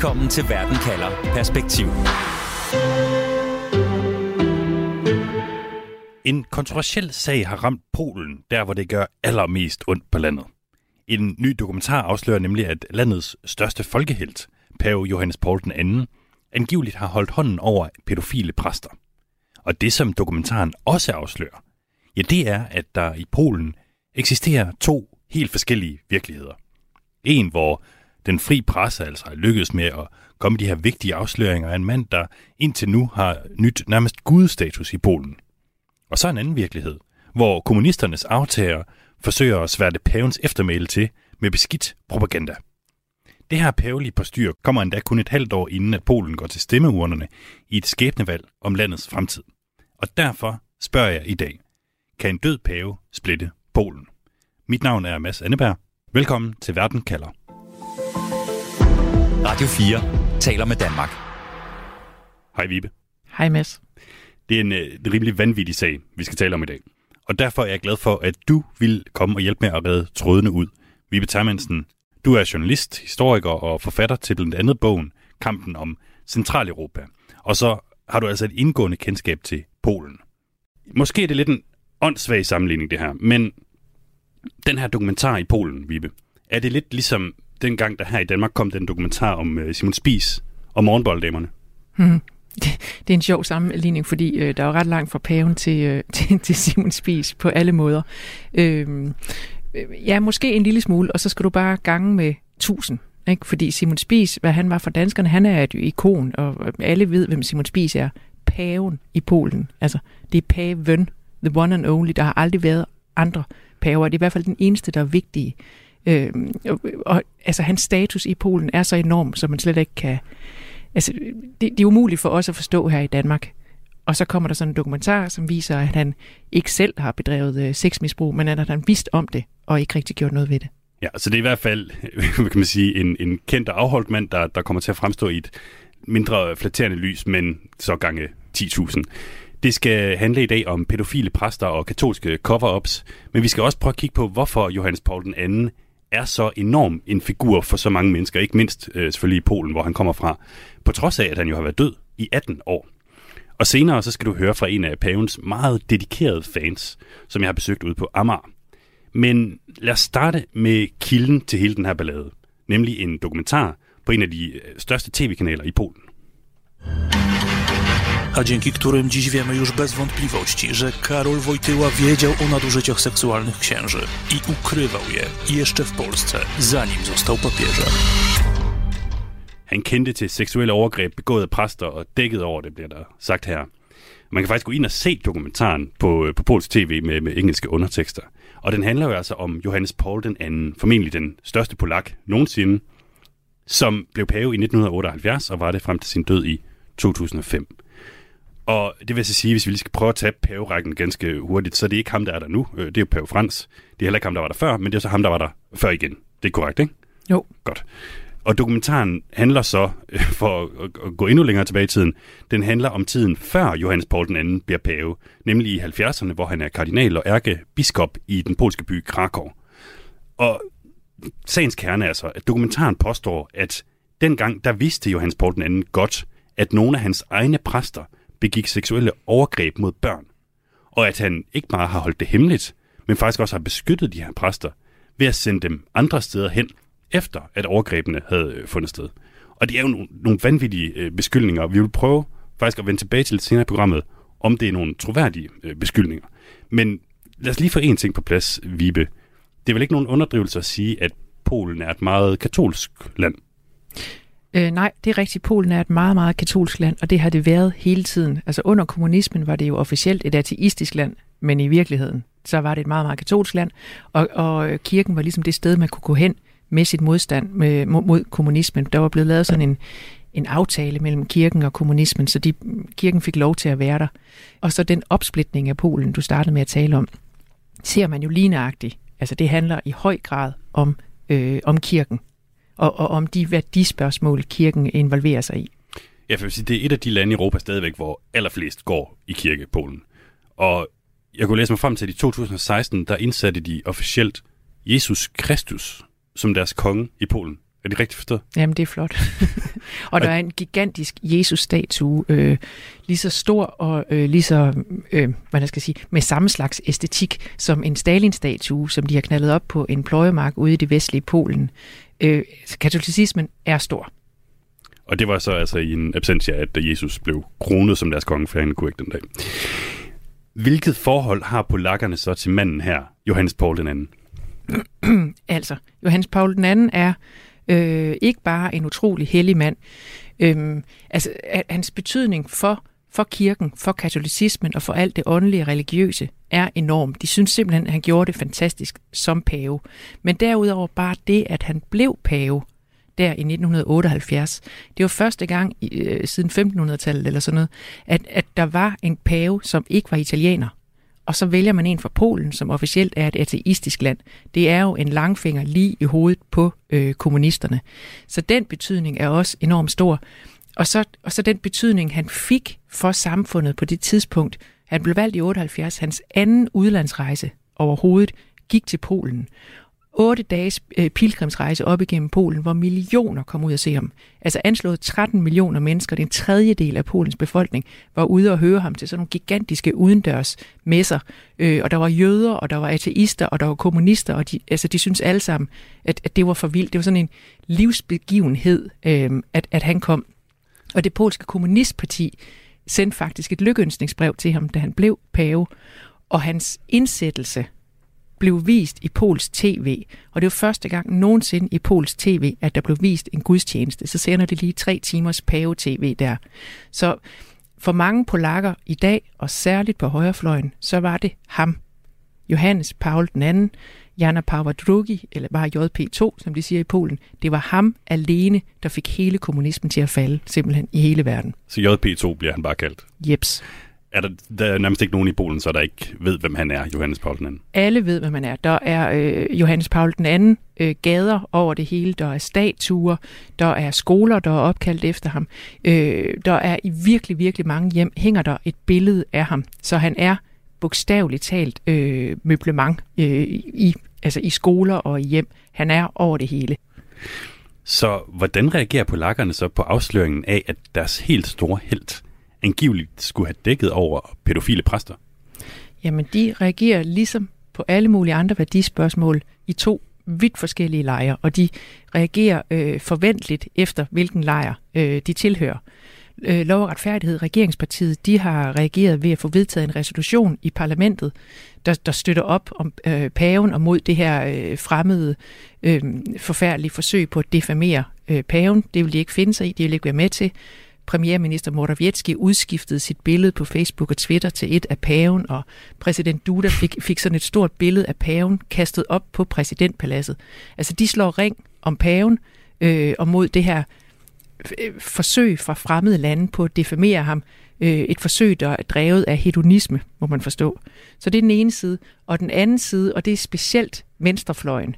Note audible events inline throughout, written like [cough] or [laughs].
Velkommen til Verden kalder Perspektiv. En kontroversiel sag har ramt Polen, der hvor det gør allermest ondt på landet. En ny dokumentar afslører nemlig, at landets største folkehelt, pave Johannes Paul II, angiveligt har holdt hånden over pædofile præster. Og det, som dokumentaren også afslører, ja, det er, at der i Polen eksisterer to helt forskellige virkeligheder. En, hvor den fri presse altså er lykkedes med at komme de her vigtige afsløringer af en mand, der indtil nu har nyt nærmest gudstatus i Polen. Og så en anden virkelighed, hvor kommunisternes aftager forsøger at sværte pavens eftermæle til med beskidt propaganda. Det her pavelige postyr kommer endda kun et halvt år inden, at Polen går til stemmeurnerne i et skæbnevalg om landets fremtid. Og derfor spørger jeg i dag, kan en død pave splitte Polen? Mit navn er Mads Anneberg. Velkommen til Verden kalder. Radio 4 taler med Danmark. Hej Vibe. Hej Mads. Det er en øh, rimelig vanvittig sag, vi skal tale om i dag. Og derfor er jeg glad for, at du vil komme og hjælpe med at redde trådene ud. Vibe Termansen, du er journalist, historiker og forfatter til blandt andet bogen Kampen om Centraleuropa. Og så har du altså et indgående kendskab til Polen. Måske er det lidt en åndssvag sammenligning det her, men den her dokumentar i Polen, Vibe, er det lidt ligesom dengang, der her i Danmark kom den dokumentar om øh, Simon Spies og morgenbolddamerne? Hmm. [laughs] Det, det er en sjov sammenligning, fordi øh, der er jo ret langt fra paven til, øh, [laughs] til, til Simon Spies på alle måder. Øhm, øh, ja, måske en lille smule, og så skal du bare gange med tusind. Ikke? Fordi Simon Spies, hvad han var for danskerne, han er et ikon, og alle ved, hvem Simon Spies er. Paven i Polen. Altså, det er paven, the one and only. Der har aldrig været andre paver. Det er i hvert fald den eneste, der er vigtige. Øh, og, og altså, hans status i Polen er så enorm, så man slet ikke kan... Altså, det, det er umuligt for os at forstå her i Danmark. Og så kommer der sådan en dokumentar, som viser, at han ikke selv har bedrevet øh, sexmisbrug, men at han vidst om det, og ikke rigtig gjort noget ved det. Ja, så det er i hvert fald, [laughs] kan man sige, en, en kendt og afholdt mand, der, der kommer til at fremstå i et mindre flatterende lys, men så gange 10.000. Det skal handle i dag om pædofile præster og katolske cover-ups, men vi skal også prøve at kigge på, hvorfor Johannes Paul II er så enorm en figur for så mange mennesker, ikke mindst øh, selvfølgelig i Polen, hvor han kommer fra, på trods af, at han jo har været død i 18 år. Og senere så skal du høre fra en af pavens meget dedikerede fans, som jeg har besøgt ude på Amager. Men lad os starte med kilden til hele den her ballade, nemlig en dokumentar på en af de øh, største tv-kanaler i Polen a dzięki którym dziś wiemy już bez wątpliwości, że Karol Wojtyła wiedział o nadużyciach seksualnych księży i ukrywał je jeszcze w Polsce, zanim został papieżem. Han kendte til seksuelle overgreb begået af præster og dækket over det, bliver der sagt her. Man kan faktisk gå ind og se dokumentaren på, øh, på Pols TV med, med engelske undertekster. Og den handler jo altså om Johannes Paul den anden, formentlig den største polak nogensinde, som blev pave i 1978 og var det frem til sin død i 2005. Og det vil så sige, hvis vi lige skal prøve at tage paverækken ganske hurtigt, så er det ikke ham, der er der nu. Øh, Det er jo pave Frans. Det er heller ikke ham, der var der før, men det er så ham, der var der før igen. Det er korrekt, ikke? Jo. Godt. Og dokumentaren handler så, øh, for at- at gå endnu længere tilbage i tiden, den handler om tiden før Johannes Paul II bliver pave, nemlig i 70'erne, hvor han er kardinal og ærkebiskop i den polske by Krakow. Og sagens kerne er så, at dokumentaren påstår, at dengang der vidste Johannes Paul II godt, at nogle af hans egne præster begik seksuelle overgreb mod børn. Og at han ikke bare har holdt det hemmeligt, men faktisk også har beskyttet de her præster ved at sende dem andre steder hen, efter at overgrebene havde øh, fundet sted. Og det er jo nogle, nogle vanvittige øh, beskyldninger, vi vil prøve faktisk at vende tilbage til lidt senere i programmet, om det er nogle troværdige øh, beskyldninger. Men lad os lige få en ting på plads, Vibe. Det er vel ikke nogen underdrivelse at sige, at Polen er et meget katolsk land. Øh, nej, det er rigtigt. Polen er et meget, meget katolsk land, og det har det været hele tiden. Altså under kommunismen var det jo officielt et ateistisk land, men i virkeligheden, så var det et meget, meget katolsk land, og, og øh, kirken var ligesom det sted, man kunne gå hen med sit modstand med, mod, mod kommunismen. Der var blevet lavet sådan en, en aftale mellem kirken og kommunismen, så de, kirken fik lov til at være der. Og så den opsplitning af Polen, du startede med at tale om, ser man jo lignagtigt. Altså det handler i høj grad om, øh, om kirken, og, og om de værdispørgsmål, kirken involverer sig i. Ja, for jeg vil sige, det er et af de lande i Europa stadigvæk, hvor allerflest går i kirke, Polen. Og jeg kunne læse mig frem til, at i 2016, der indsatte de officielt Jesus Kristus som deres konge i Polen. Er det rigtigt forstået? Jamen, det er flot. [laughs] og der er en gigantisk Jesus-statue, øh, lige så stor og øh, lige så, øh, hvad jeg skal sige, med samme slags æstetik som en Stalin-statue, som de har knaldet op på en pløjemark ude i det vestlige Polen. Øh, katolicismen er stor. Og det var så altså i en absentia, at Jesus blev kronet som deres konge, for han kunne ikke den dag. Hvilket forhold har polakkerne så til manden her, Johannes Paul den anden? [clears throat] altså, Johannes Paul den anden er øh, ikke bare en utrolig hellig mand. Øh, altså, hans betydning for, for kirken, for katolicismen og for alt det åndelige og religiøse er enorm. De synes simpelthen, at han gjorde det fantastisk som pave. Men derudover bare det, at han blev pave, der i 1978. Det var første gang øh, siden 1500-tallet eller sådan noget, at, at der var en pave, som ikke var italiener. Og så vælger man en fra Polen, som officielt er et ateistisk land. Det er jo en langfinger lige i hovedet på øh, kommunisterne. Så den betydning er også enormt stor. Og så, og så den betydning, han fik for samfundet på det tidspunkt. Han blev valgt i 78. Hans anden udlandsrejse overhovedet gik til Polen otte dages øh, pilgrimsrejse op igennem Polen, hvor millioner kom ud at se ham. Altså anslået 13 millioner mennesker, det er en tredjedel af Polens befolkning, var ude og høre ham til sådan nogle gigantiske udendørs messer. Øh, og der var jøder, og der var ateister, og der var kommunister, og de, altså, de synes alle sammen, at, at det var for vildt. Det var sådan en livsbegivenhed, øh, at, at han kom. Og det polske kommunistparti sendte faktisk et lykkeønsningsbrev til ham, da han blev pave, og hans indsættelse blev vist i Pols TV, og det var første gang nogensinde i Pols TV, at der blev vist en gudstjeneste. Så sender det lige tre timers pave-tv der. Så for mange polakker i dag, og særligt på højrefløjen, så var det ham, Johannes Paul II, Jana Pawłowski, eller bare JP2, som de siger i Polen. Det var ham alene, der fik hele kommunismen til at falde, simpelthen i hele verden. Så JP2 bliver han bare kaldt? Jeps er der, der er nærmest ikke nogen i Polen, så der ikke ved, hvem han er, Johannes Paul II. Alle ved, hvem han er. Der er øh, Johannes Paul II øh, gader over det hele. Der er statuer, der er skoler, der er opkaldt efter ham. Øh, der er i virkelig, virkelig mange hjem, hænger der et billede af ham. Så han er bogstaveligt talt øh, møblement øh, i, altså i skoler og i hjem. Han er over det hele. Så hvordan reagerer polakkerne så på afsløringen af, at deres helt store held angiveligt skulle have dækket over pædofile præster? Jamen, de reagerer ligesom på alle mulige andre værdispørgsmål i to vidt forskellige lejre, og de reagerer øh, forventeligt efter, hvilken lejr øh, de tilhører. Øh, Lov og retfærdighed, regeringspartiet, de har reageret ved at få vedtaget en resolution i parlamentet, der, der støtter op om øh, paven og mod det her øh, fremmede, øh, forfærdelige forsøg på at defamere øh, paven. Det vil de ikke finde sig i, de vil ikke være med til premierminister Morawiecki udskiftede sit billede på Facebook og Twitter til et af paven, og præsident Duda fik, fik sådan et stort billede af paven kastet op på præsidentpaladset. Altså, de slår ring om paven øh, og mod det her Øh, forsøg fra fremmede lande på at defamere ham. Øh, et forsøg, der er drevet af hedonisme, må man forstå. Så det er den ene side. Og den anden side, og det er specielt venstrefløjen,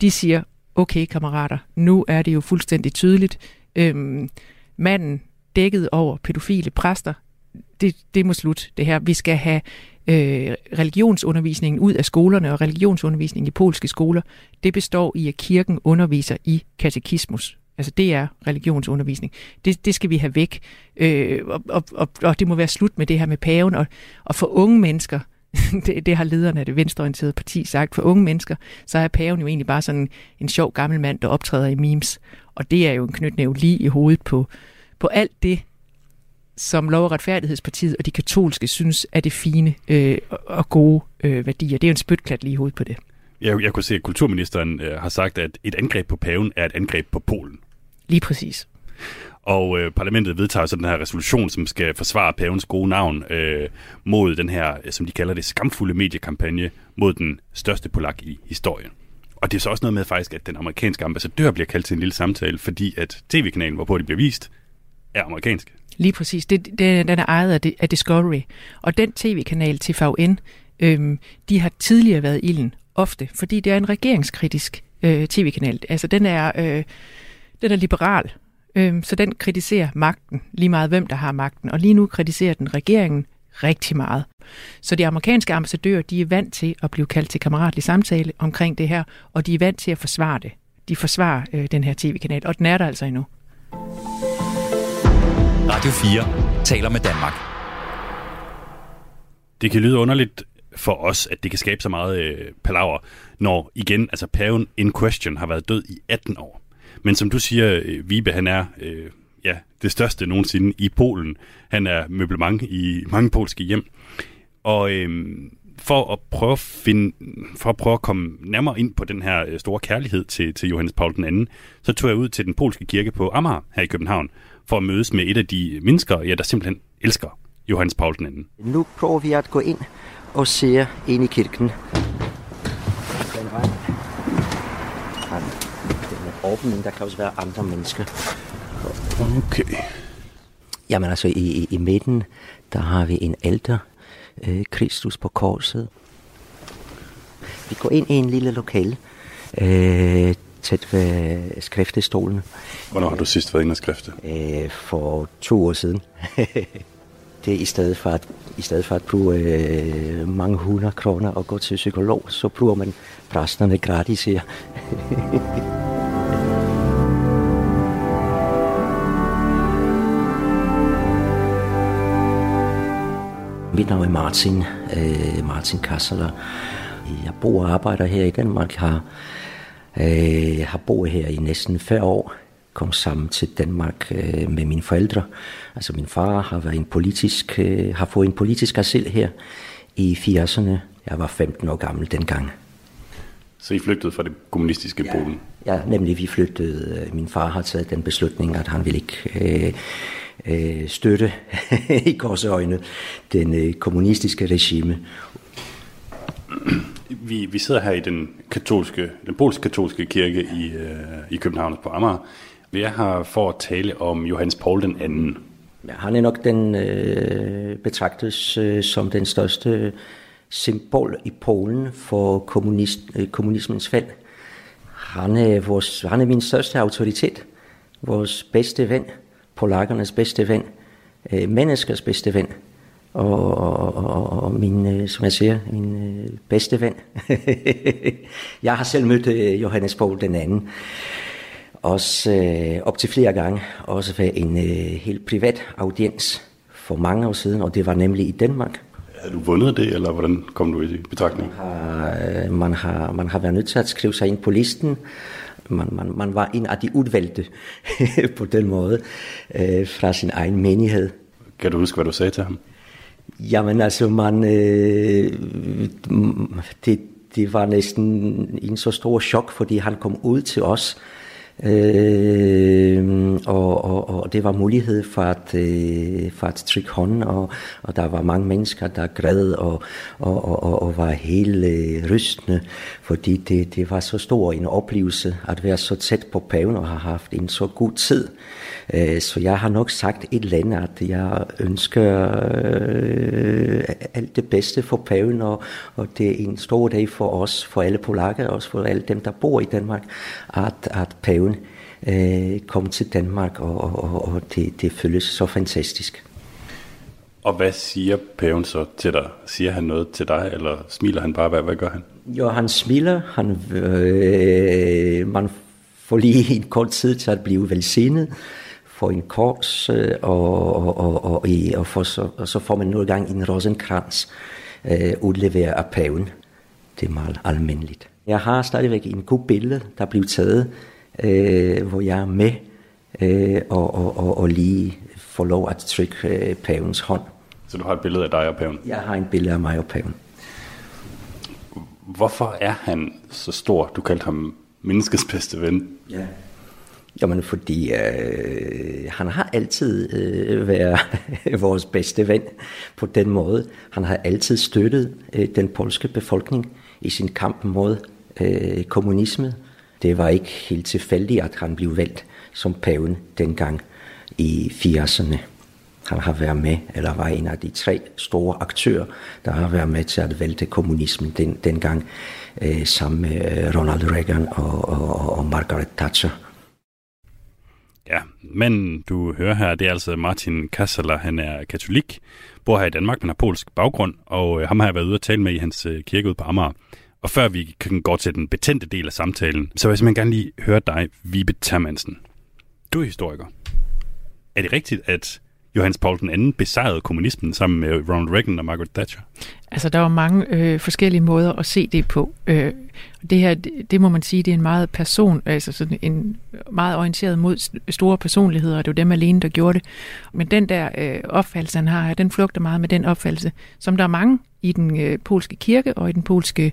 de siger, okay kammerater, nu er det jo fuldstændig tydeligt. Øhm, manden, dækket over pædofile præster. Det, det må slut, det her. Vi skal have øh, religionsundervisningen ud af skolerne, og religionsundervisningen i polske skoler, det består i, at kirken underviser i katekismus. Altså det er religionsundervisning. Det, det skal vi have væk. Øh, og, og, og, og det må være slut med det her med paven. Og, og for unge mennesker, [laughs] det, det har lederne af det venstreorienterede parti sagt, for unge mennesker, så er paven jo egentlig bare sådan en sjov gammel mand, der optræder i memes. Og det er jo en knytnæv lige i hovedet på, på alt det, som Lov- og Retfærdighedspartiet og de katolske synes er det fine øh, og gode øh, værdier. Det er jo en spytklat lige i hovedet på det. Jeg, jeg kunne se, at kulturministeren øh, har sagt, at et angreb på paven er et angreb på Polen. Lige præcis. Og øh, parlamentet vedtager så den her resolution, som skal forsvare pavens gode navn øh, mod den her, som de kalder det, skamfulde mediekampagne mod den største polak i historien. Og det er så også noget med faktisk, at den amerikanske ambassadør bliver kaldt til en lille samtale, fordi at tv-kanalen, hvorpå det bliver vist, er amerikansk. Lige præcis. Det, det, den er ejet af, af Discovery. Og den tv-kanal, TVN, øhm, de har tidligere været ilden, ofte, fordi det er en regeringskritisk øh, tv-kanal. Altså, den er, øh, den er liberal, øh, så den kritiserer magten, lige meget hvem der har magten. Og lige nu kritiserer den regeringen rigtig meget. Så de amerikanske ambassadører, de er vant til at blive kaldt til kammeratlig samtale omkring det her, og de er vant til at forsvare det. de forsvarer øh, den her tv-kanal, og den er der altså endnu. Radio 4 taler med Danmark. Det kan lyde underligt for os, at det kan skabe så meget øh, palaver, når igen, altså paven in question har været død i 18 år. Men som du siger, øh, Vibe, han er øh, ja, det største nogensinde i Polen. Han er møblement i mange polske hjem. Og øh, for at prøve at finde, for at prøve at komme nærmere ind på den her øh, store kærlighed til, til Johannes Paul II, så tog jeg ud til den polske kirke på Amager her i København, for at mødes med et af de mennesker, ja, der simpelthen elsker Johannes Paul II. Nu prøver vi at gå ind og se ind i kirken. Den vej. Den er åben, men der kan også være andre mennesker. Okay. Jamen altså, i, i, i midten, der har vi en ældre øh, Kristus på korset. Vi går ind i en lille lokal, øh, tæt ved skriftestolen. Hvornår har du sidst været inde og skrifte? Øh, for to år siden. [laughs] det i stedet for at, i stedet for at bruge øh, mange hundrede kroner og gå til psykolog, så bruger man præsterne gratis her. [laughs] Mit navn er Martin, øh, Martin Kasseler. Jeg bor og arbejder her i Danmark, har, øh, har boet her i næsten 40 år. Kom sammen til Danmark øh, med mine forældre. Altså min far har, været en politisk, øh, har fået en politisk asyl her i 80'erne. Jeg var 15 år gammel dengang. Så I flygtede fra det kommunistiske ja. Polen? Ja, nemlig vi flyttede. Min far har taget den beslutning, at han ville ikke øh, øh, støtte [laughs] i korsøjne den øh, kommunistiske regime. Vi, vi sidder her i den katolske, den polsk-katolske kirke i, øh, i København på Amager. Vi er her for at tale om Johannes Paul den anden. Ja, han er nok den øh, betragtes øh, som den største symbol i Polen for kommunist, øh, kommunismens fald. Han er, vores, han er min største autoritet, vores bedste ven, polakkernes bedste ven, øh, menneskers bedste ven, og, og, og, og min, øh, som jeg siger, min øh, bedste ven. [laughs] jeg har selv mødt øh, Johannes Paul den anden, også øh, op til flere gange, også ved en øh, helt privat audiens for mange år siden, og det var nemlig i Danmark. Har du vundet det, eller hvordan kom du i betragtning? Man har, øh, man, har, man har været nødt til at skrive sig ind på listen. Man, man, man var en af de udvalgte [laughs] på den måde øh, fra sin egen menighed. Kan du huske, hvad du sagde til ham? Jamen altså, man, øh, det, det var næsten en så stor chok, fordi han kom ud til os, Øh, og, og, og det var mulighed for at, øh, for at trykke hånden, og, og der var mange mennesker, der græd og, og, og, og var helt øh, rystende, fordi det, det var så stor en oplevelse at være så tæt på paven og have haft en så god tid. Øh, så jeg har nok sagt et eller andet, at jeg ønsker øh, alt det bedste for paven, og, og det er en stor dag for os, for alle polakker, også for alle dem, der bor i Danmark, at, at paven øh, kom til Danmark, og, og, og det, det føles så fantastisk. Og hvad siger paven så til dig? Siger han noget til dig, eller smiler han bare? Hvad, hvad gør han? Jo, han smiler. Han, øh, man får lige en kort tid til at blive velsignet får en kors, øh, og, og, og, og, og, for, så, og så får man nogle gange en rosenkrans øh, udleveret af paven. Det er meget almindeligt. Jeg har stadigvæk en god billede, der blev taget, øh, hvor jeg er med øh, og, og, og, og lige får lov at trykke øh, pavens hånd. Så du har et billede af dig og paven? Jeg har en billede af mig og paven. Hvorfor er han så stor? Du kaldte ham menneskets bedste ven. Ja. Jamen, fordi øh, han har altid øh, været [laughs] vores bedste ven på den måde. Han har altid støttet øh, den polske befolkning i sin kamp mod øh, kommunisme. Det var ikke helt tilfældigt, at han blev valgt som paven dengang i 80'erne. Han har været med, eller var en af de tre store aktører, der har været med til at vælte kommunismen den, dengang, øh, sammen med øh, Ronald Reagan og, og, og Margaret Thatcher. Ja, men du hører her, det er altså Martin Kasseler, han er katolik, bor her i Danmark, men har polsk baggrund, og øh, ham har jeg været ude og tale med i hans øh, kirke ude på Amager. Og før vi kan gå til den betændte del af samtalen, så vil jeg simpelthen gerne lige høre dig, Vibe Termansen. Du er historiker. Er det rigtigt, at Johannes Paul II besejrede kommunismen sammen med Ronald Reagan og Margaret Thatcher? Altså, der var mange øh, forskellige måder at se det på. Øh, det her, det, det må man sige, det er en meget person, altså sådan en meget orienteret mod store personligheder, og det var dem alene, der gjorde det. Men den der øh, opfattelse, han har, den flugter meget med den opfattelse, som der er mange i den øh, polske kirke og i den polske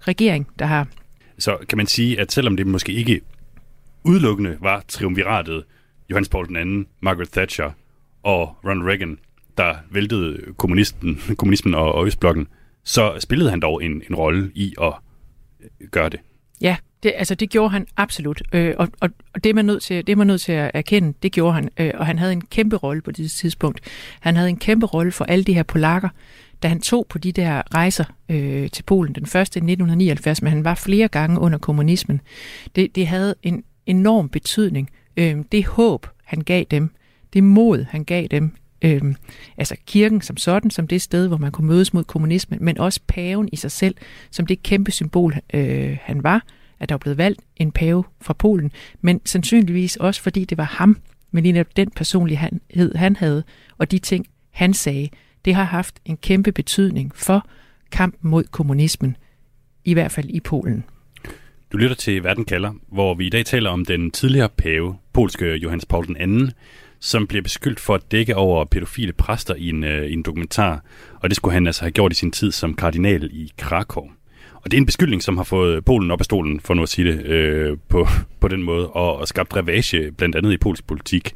regering, der har. Så kan man sige, at selvom det måske ikke udelukkende var triumviratet Johannes Paul II, Margaret Thatcher og Ronald Reagan, der væltede kommunisten, [laughs] kommunismen og, og Østblokken, så spillede han dog en, en rolle i at øh, gøre det. Ja, det, altså det gjorde han absolut, øh, og, og, og det er man nødt til, det er man nødt til at erkende, det gjorde han, øh, og han havde en kæmpe rolle på det tidspunkt. Han havde en kæmpe rolle for alle de her polakker, da han tog på de der rejser øh, til Polen, den første i 1979, men han var flere gange under kommunismen. Det, det havde en enorm betydning. Øh, det håb, han gav dem, det mod, han gav dem, øh, altså kirken som sådan, som det sted, hvor man kunne mødes mod kommunismen, men også paven i sig selv, som det kæmpe symbol, øh, han var, at der var blevet valgt en pave fra Polen, men sandsynligvis også fordi det var ham, men lige den personlighed, han havde, og de ting, han sagde, det har haft en kæmpe betydning for kampen mod kommunismen, i hvert fald i Polen. Du lytter til Verden kalder, hvor vi i dag taler om den tidligere pave, polske Johannes Paul II, som bliver beskyldt for at dække over pædofile præster i en, øh, i en dokumentar, og det skulle han altså have gjort i sin tid som kardinal i Krakow. Og det er en beskyldning, som har fået Polen op af stolen, for nu at sige det øh, på, på den måde, og, og skabt ravage blandt andet i polsk politik.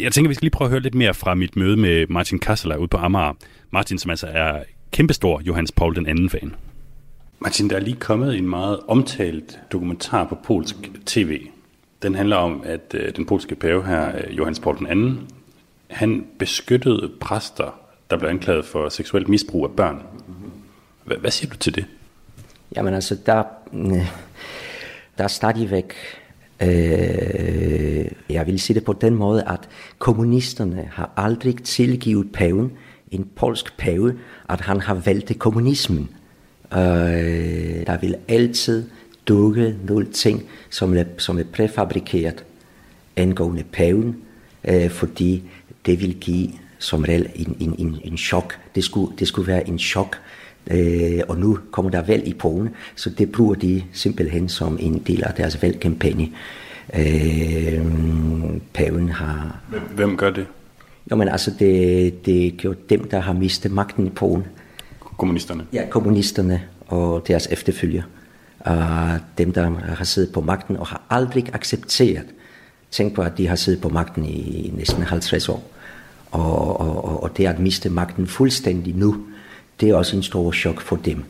Jeg tænker, vi skal lige prøve at høre lidt mere fra mit møde med Martin Kasseler ude på Amager. Martin, som altså er kæmpestor Johannes Paul den anden fan. Martin, der er lige kommet en meget omtalt dokumentar på polsk tv. Den handler om, at øh, den polske pave her, øh, Johannes Paul II, han beskyttede præster, der blev anklaget for seksuelt misbrug af børn. Hvad, hvad siger du til det? Jamen altså, der, øh, der er stadigvæk, øh, jeg vil sige det på den måde, at kommunisterne har aldrig tilgivet paven, en polsk pave, at han har valgt kommunismen. Øh, der vil altid dukke nogle ting, som er, som er præfabrikeret angående paven, øh, fordi det vil give som regel en, en, en, en chok. Det skulle, det skulle være en chok, øh, og nu kommer der valg i Polen, så det bruger de simpelthen som en del af deres valgkampagne. Øh, paven har... Hvem gør det? Jo, men altså, det, det er jo dem, der har mistet magten i Polen. Kommunisterne? Ja, kommunisterne og deres efterfølger. Uh, dem, der har siddet på magten og har aldrig accepteret. Tænk på, at de har siddet på magten i næsten 50 år. Og, og, og det at miste magten fuldstændig nu, det er også en stor chok for dem.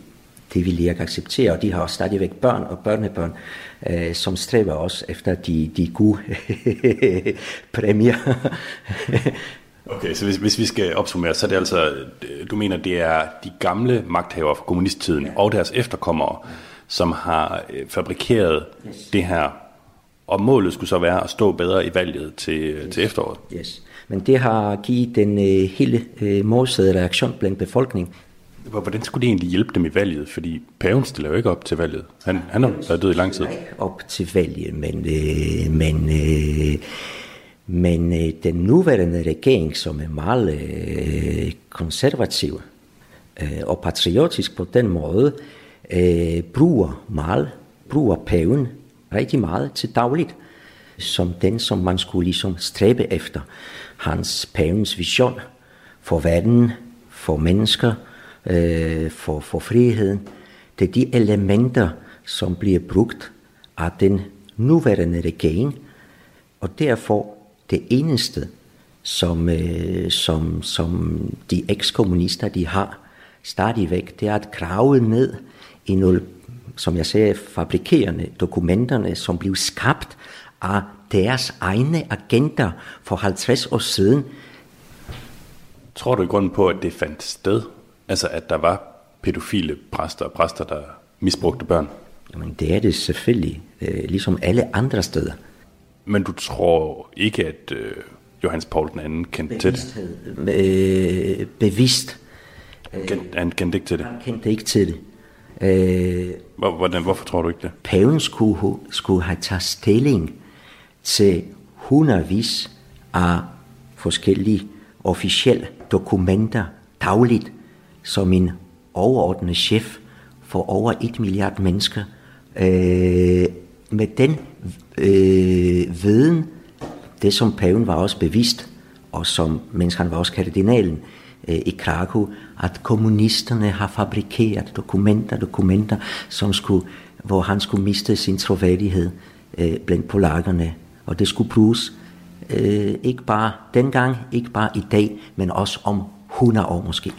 Det vil de ikke acceptere, og de har stadigvæk børn og børnebørn, øh, som stræber også efter de, de gode [laughs] præmier. Okay, så hvis, hvis vi skal opsummere, så er det altså, du mener, det er de gamle magthavere fra kommunisttiden ja. og deres efterkommere, som har øh, fabrikeret yes. det her, og målet skulle så være at stå bedre i valget til, yes. til efteråret. Yes. Men det har givet den uh, hele uh, modsatte reaktion blandt befolkningen. Hvordan skulle det egentlig hjælpe dem i valget? Fordi paven stiller jo ikke op til valget. Han, han har været død i lang tid. Ikke op til valget, men, uh, men, uh, men uh, den nuværende regering, som er meget uh, konservativ uh, og patriotisk på den måde, øh, Øh, bruger meget, bruger paven rigtig meget til dagligt, som den, som man skulle ligesom stræbe efter. Hans pavens vision for verden, for mennesker, øh, for, for friheden. Det er de elementer, som bliver brugt af den nuværende regering, og derfor det eneste, som, øh, som, som de ekskommunister de har stadigvæk, det er at grave ned i nogle, som jeg sagde, fabrikerende dokumenterne, som blev skabt af deres egne agenter for 50 år siden. Tror du i grunden på, at det fandt sted? Altså at der var pædofile præster og præster, der misbrugte børn? Jamen det er det selvfølgelig, øh, ligesom alle andre steder. Men du tror ikke, at øh, Johannes Paul II kendte til det? Øh, bevidst. Han kendte ikke til det? Han kendte ikke til det. Øh, Hvordan, hvorfor tror du ikke det? paven skulle, skulle have taget stilling til hundredvis af forskellige officielle dokumenter dagligt som en overordnet chef for over et milliard mennesker. Øh, med den øh, viden, det som paven var også bevidst, og som, mens han var også kardinalen øh, Øh, i Krakow, at kommunisterne har fabrikeret dokumenter, dokumenter, som skulle, hvor han skulle miste sin troværdighed øh, blandt polakkerne. Og det skulle bruges øh, ikke bare dengang, ikke bare i dag, men også om 100 år måske.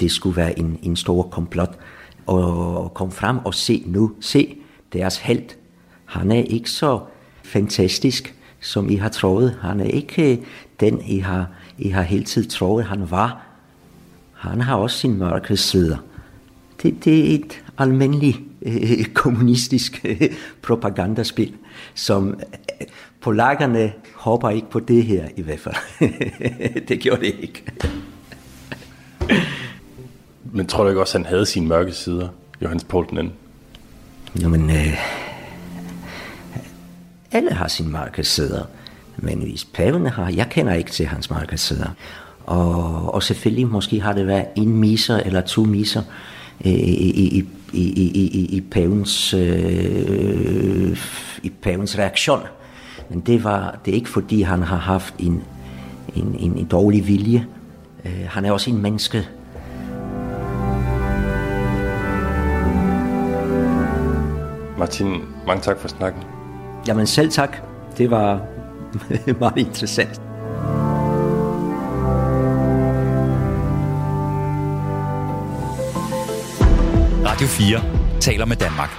Det skulle være en, en stor komplot. Og komme frem og se nu, se deres held. Han er ikke så fantastisk, som I har troet. Han er ikke øh, den, I har, i har hele tiden troet, han var. Han har også sin mørke sider. Det, det er et almindeligt øh, kommunistisk øh, propagandaspil, som øh, polakkerne håber ikke på det her i hvert fald. [laughs] det gjorde det ikke. Men tror du ikke også, at han havde sine mørke sider, Johannes Paul den anden? Jamen, øh, alle har sine mørke sider, men hvis paven har, jeg kender ikke til hans mørke sider. Og, og selvfølgelig måske har det været en miser eller to miser øh, i, i, i, i, i, i, i, pavens, øh, i pavens reaktion. Men det, var, det er ikke fordi, han har haft en, en, en, en dårlig vilje. Øh, han er også en menneske. Martin, mange tak for snakken. Jamen selv tak. Det var [laughs] meget interessant. Radio 4 taler med Danmark.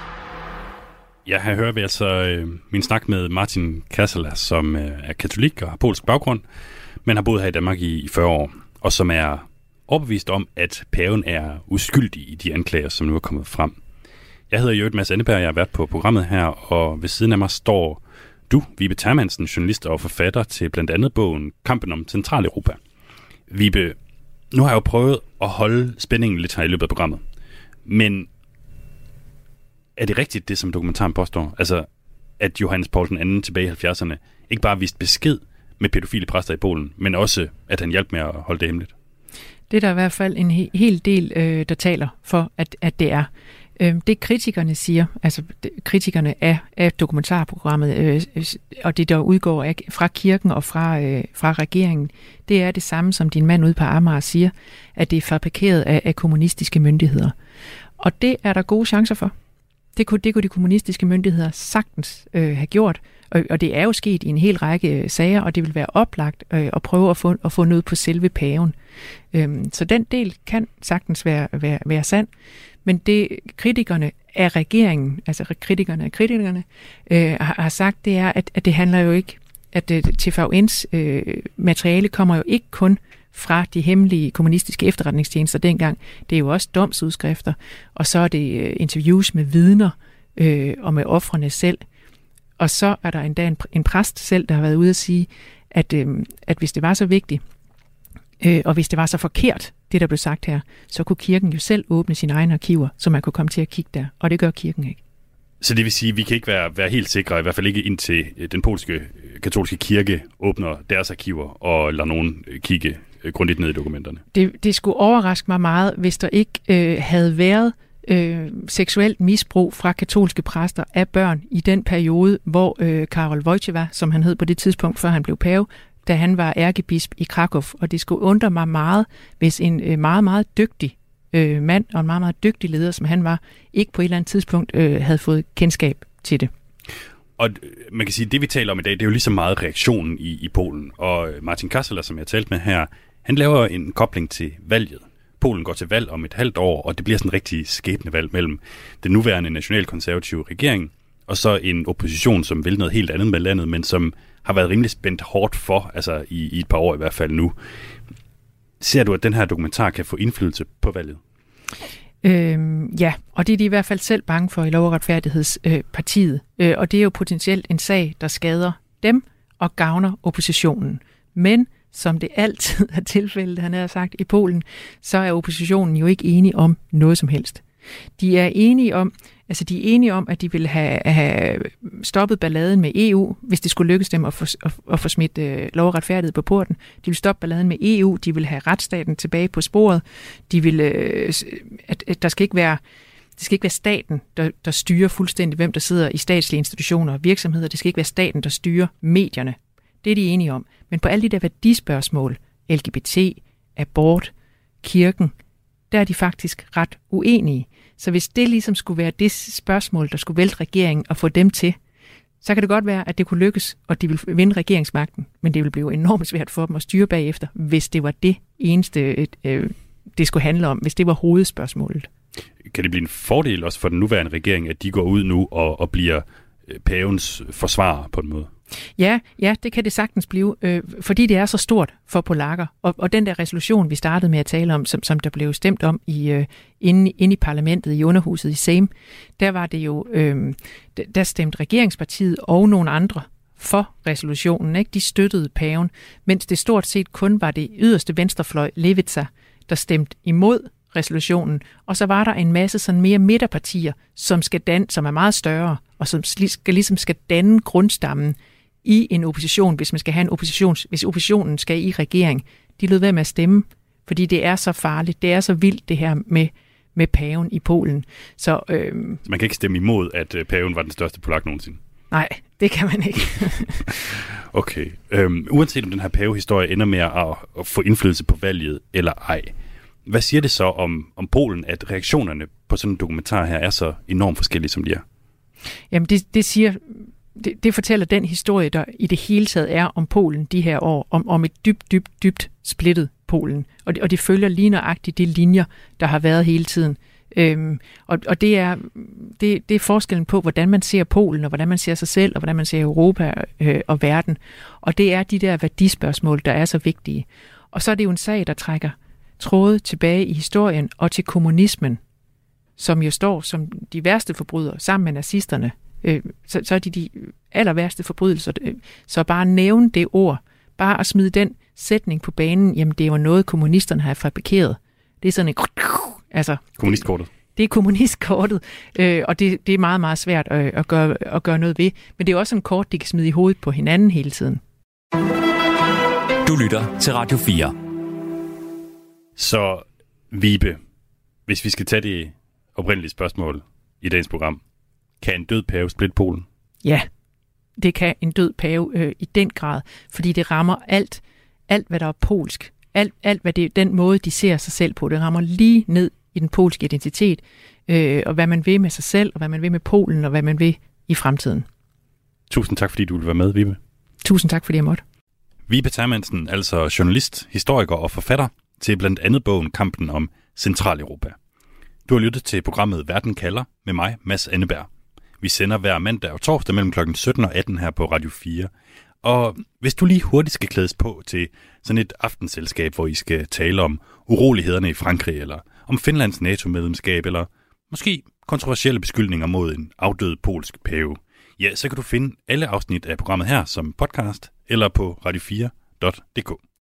Ja, her hører vi altså øh, min snak med Martin Kassela, som øh, er katolik og har polsk baggrund, men har boet her i Danmark i, i 40 år, og som er overbevist om, at paven er uskyldig i de anklager, som nu er kommet frem. Jeg hedder Jørgen Mads Anneberg, jeg har været på programmet her, og ved siden af mig står du, Vibe Termansen, journalist og forfatter til blandt andet bogen Kampen om Centraleuropa. Vibe, nu har jeg jo prøvet at holde spændingen lidt her i løbet af programmet, men er det rigtigt, det som dokumentaren påstår? Altså, at Johannes Paul II tilbage i 70'erne ikke bare viste besked med pædofile præster i Polen, men også, at han hjalp med at holde det hemmeligt? Det er der i hvert fald en he- hel del, øh, der taler for, at, at det er. Øh, det kritikerne siger, altså kritikerne af, af dokumentarprogrammet, øh, og det der udgår af, fra kirken og fra, øh, fra regeringen, det er det samme, som din mand ude på Amager siger, at det er fabrikeret af, af kommunistiske myndigheder. Og det er der gode chancer for. Det kunne, det kunne de kommunistiske myndigheder sagtens øh, have gjort, og, og det er jo sket i en hel række øh, sager, og det vil være oplagt øh, at prøve at få, at få noget på selve paven. Øhm, så den del kan sagtens være, være, være sand, men det kritikerne af regeringen, altså kritikerne af kritikerne, øh, har, har sagt, det er, at, at det handler jo ikke, at øh, TVN's øh, materiale kommer jo ikke kun fra de hemmelige kommunistiske efterretningstjenester dengang. Det er jo også domsudskrifter, og så er det øh, interviews med vidner øh, og med offrene selv. Og så er der endda en, en præst selv, der har været ude at sige, at, øh, at hvis det var så vigtigt, øh, og hvis det var så forkert, det der blev sagt her, så kunne kirken jo selv åbne sine egne arkiver, så man kunne komme til at kigge der. Og det gør kirken ikke. Så det vil sige, at vi kan ikke være, være helt sikre, i hvert fald ikke indtil øh, den polske øh, katolske kirke åbner deres arkiver og lader nogen kigge grundigt ned i dokumenterne. Det, det skulle overraske mig meget, hvis der ikke øh, havde været øh, seksuelt misbrug fra katolske præster af børn i den periode, hvor øh, Karol Wojtyła, som han hed på det tidspunkt, før han blev pave, da han var ærkebisp i Krakow. Og det skulle undre mig meget, hvis en øh, meget, meget dygtig øh, mand og en meget, meget dygtig leder, som han var, ikke på et eller andet tidspunkt øh, havde fået kendskab til det. Og man kan sige, at det vi taler om i dag, det er jo lige så meget reaktionen i, i Polen. Og Martin Kasseler, som jeg talte med her, han laver en kobling til valget. Polen går til valg om et halvt år, og det bliver sådan en rigtig skæbnevalg mellem den nuværende nationalkonservative regering, og så en opposition, som vil noget helt andet med landet, men som har været rimelig spændt hårdt for, altså i, i et par år i hvert fald nu. Ser du, at den her dokumentar kan få indflydelse på valget? Øhm, ja, og det er de i hvert fald selv bange for i Lov- og Retfærdighedspartiet. Øh, øh, og det er jo potentielt en sag, der skader dem og gavner oppositionen. Men som det altid er tilfældet, han har sagt, i Polen, så er oppositionen jo ikke enige om noget som helst. De er enige om, altså de er enige om, at de vil have, have stoppet balladen med EU, hvis det skulle lykkes dem at få, at, at få smidt øh, lov og retfærdighed på porten. De vil stoppe balladen med EU, de vil have retsstaten tilbage på sporet, de vil, øh, at, at der skal ikke være det skal ikke være staten, der, der styrer fuldstændig, hvem der sidder i statslige institutioner og virksomheder. Det skal ikke være staten, der styrer medierne. Det er de enige om. Men på alle de der værdispørgsmål, LGBT, abort, kirken, der er de faktisk ret uenige. Så hvis det ligesom skulle være det spørgsmål, der skulle vælte regeringen og få dem til, så kan det godt være, at det kunne lykkes, og de vil vinde regeringsmagten, men det vil blive enormt svært for dem at styre bagefter, hvis det var det eneste, øh, det skulle handle om, hvis det var hovedspørgsmålet. Kan det blive en fordel også for den nuværende regering, at de går ud nu og, og bliver øh, pavens forsvarer på en måde? Ja, ja, det kan det sagtens blive, øh, fordi det er så stort for polakker. Og, og den der resolution, vi startede med at tale om, som, som der blev stemt om i øh, inde, inde i parlamentet, i underhuset i Sejm, der var det jo, øh, der stemte regeringspartiet og nogle andre for resolutionen. Ikke? De støttede paven, mens det stort set kun var det yderste venstrefløj, Levitsa, der stemte imod resolutionen. Og så var der en masse sådan mere midterpartier, som, skal dan, som er meget større, og som skal, ligesom skal danne grundstammen i en opposition, hvis man skal have en opposition, hvis oppositionen skal i regering. De lød være med at stemme, fordi det er så farligt, det er så vildt det her med, med paven i Polen. Så, øhm, man kan ikke stemme imod, at øh, paven var den største polak nogensinde? Nej, det kan man ikke. [laughs] okay. Øhm, uanset om den her pavehistorie ender med at, at få indflydelse på valget eller ej, hvad siger det så om, om Polen, at reaktionerne på sådan en dokumentar her er så enormt forskellige, som de er? Jamen, det, det siger det, det fortæller den historie, der i det hele taget er om Polen de her år, om, om et dybt, dybt, dybt splittet Polen. Og det, og det følger lige nøjagtigt de linjer, der har været hele tiden. Øhm, og, og det er, det, det er forskellen på, hvordan man ser Polen, og hvordan man ser sig selv, og hvordan man ser Europa øh, og verden. Og det er de der værdispørgsmål, der er så vigtige. Og så er det jo en sag, der trækker tråde tilbage i historien og til kommunismen, som jo står som de værste forbrydere sammen med nazisterne. Øh, så, så er de de aller værste forbrydelser. Øh, så bare nævne det ord, bare at smide den sætning på banen, jamen det var noget, kommunisterne har fabrikeret. Det er sådan en... [laughs] Altså, Kommunistkortet. Det er kommunistkortet, øh, og det, det er meget, meget svært at, at, gøre, at gøre noget ved. Men det er også en kort, de kan smide i hovedet på hinanden hele tiden. Du lytter til Radio 4. Så Vibe, hvis vi skal tage det oprindelige spørgsmål i dagens program. Kan en død pave splitte Polen? Ja, det kan en død pave øh, i den grad, fordi det rammer alt, alt hvad der er polsk. Alt, alt hvad det den måde, de ser sig selv på. Det rammer lige ned i den polske identitet, øh, og hvad man vil med sig selv, og hvad man vil med Polen, og hvad man vil i fremtiden. Tusind tak, fordi du ville være med, Vibe. Tusind tak, fordi jeg måtte. Vibe Termansen, altså journalist, historiker og forfatter til blandt andet bogen Kampen om Centraleuropa. Du har lyttet til programmet Verden kalder med mig, Mads Anneberg. Vi sender hver mandag og torsdag mellem kl. 17 og 18 her på Radio 4. Og hvis du lige hurtigt skal klædes på til sådan et aftenselskab, hvor I skal tale om urolighederne i Frankrig, eller om Finlands NATO-medlemskab, eller måske kontroversielle beskyldninger mod en afdød polsk pave, ja, så kan du finde alle afsnit af programmet her som podcast eller på radio4.dk.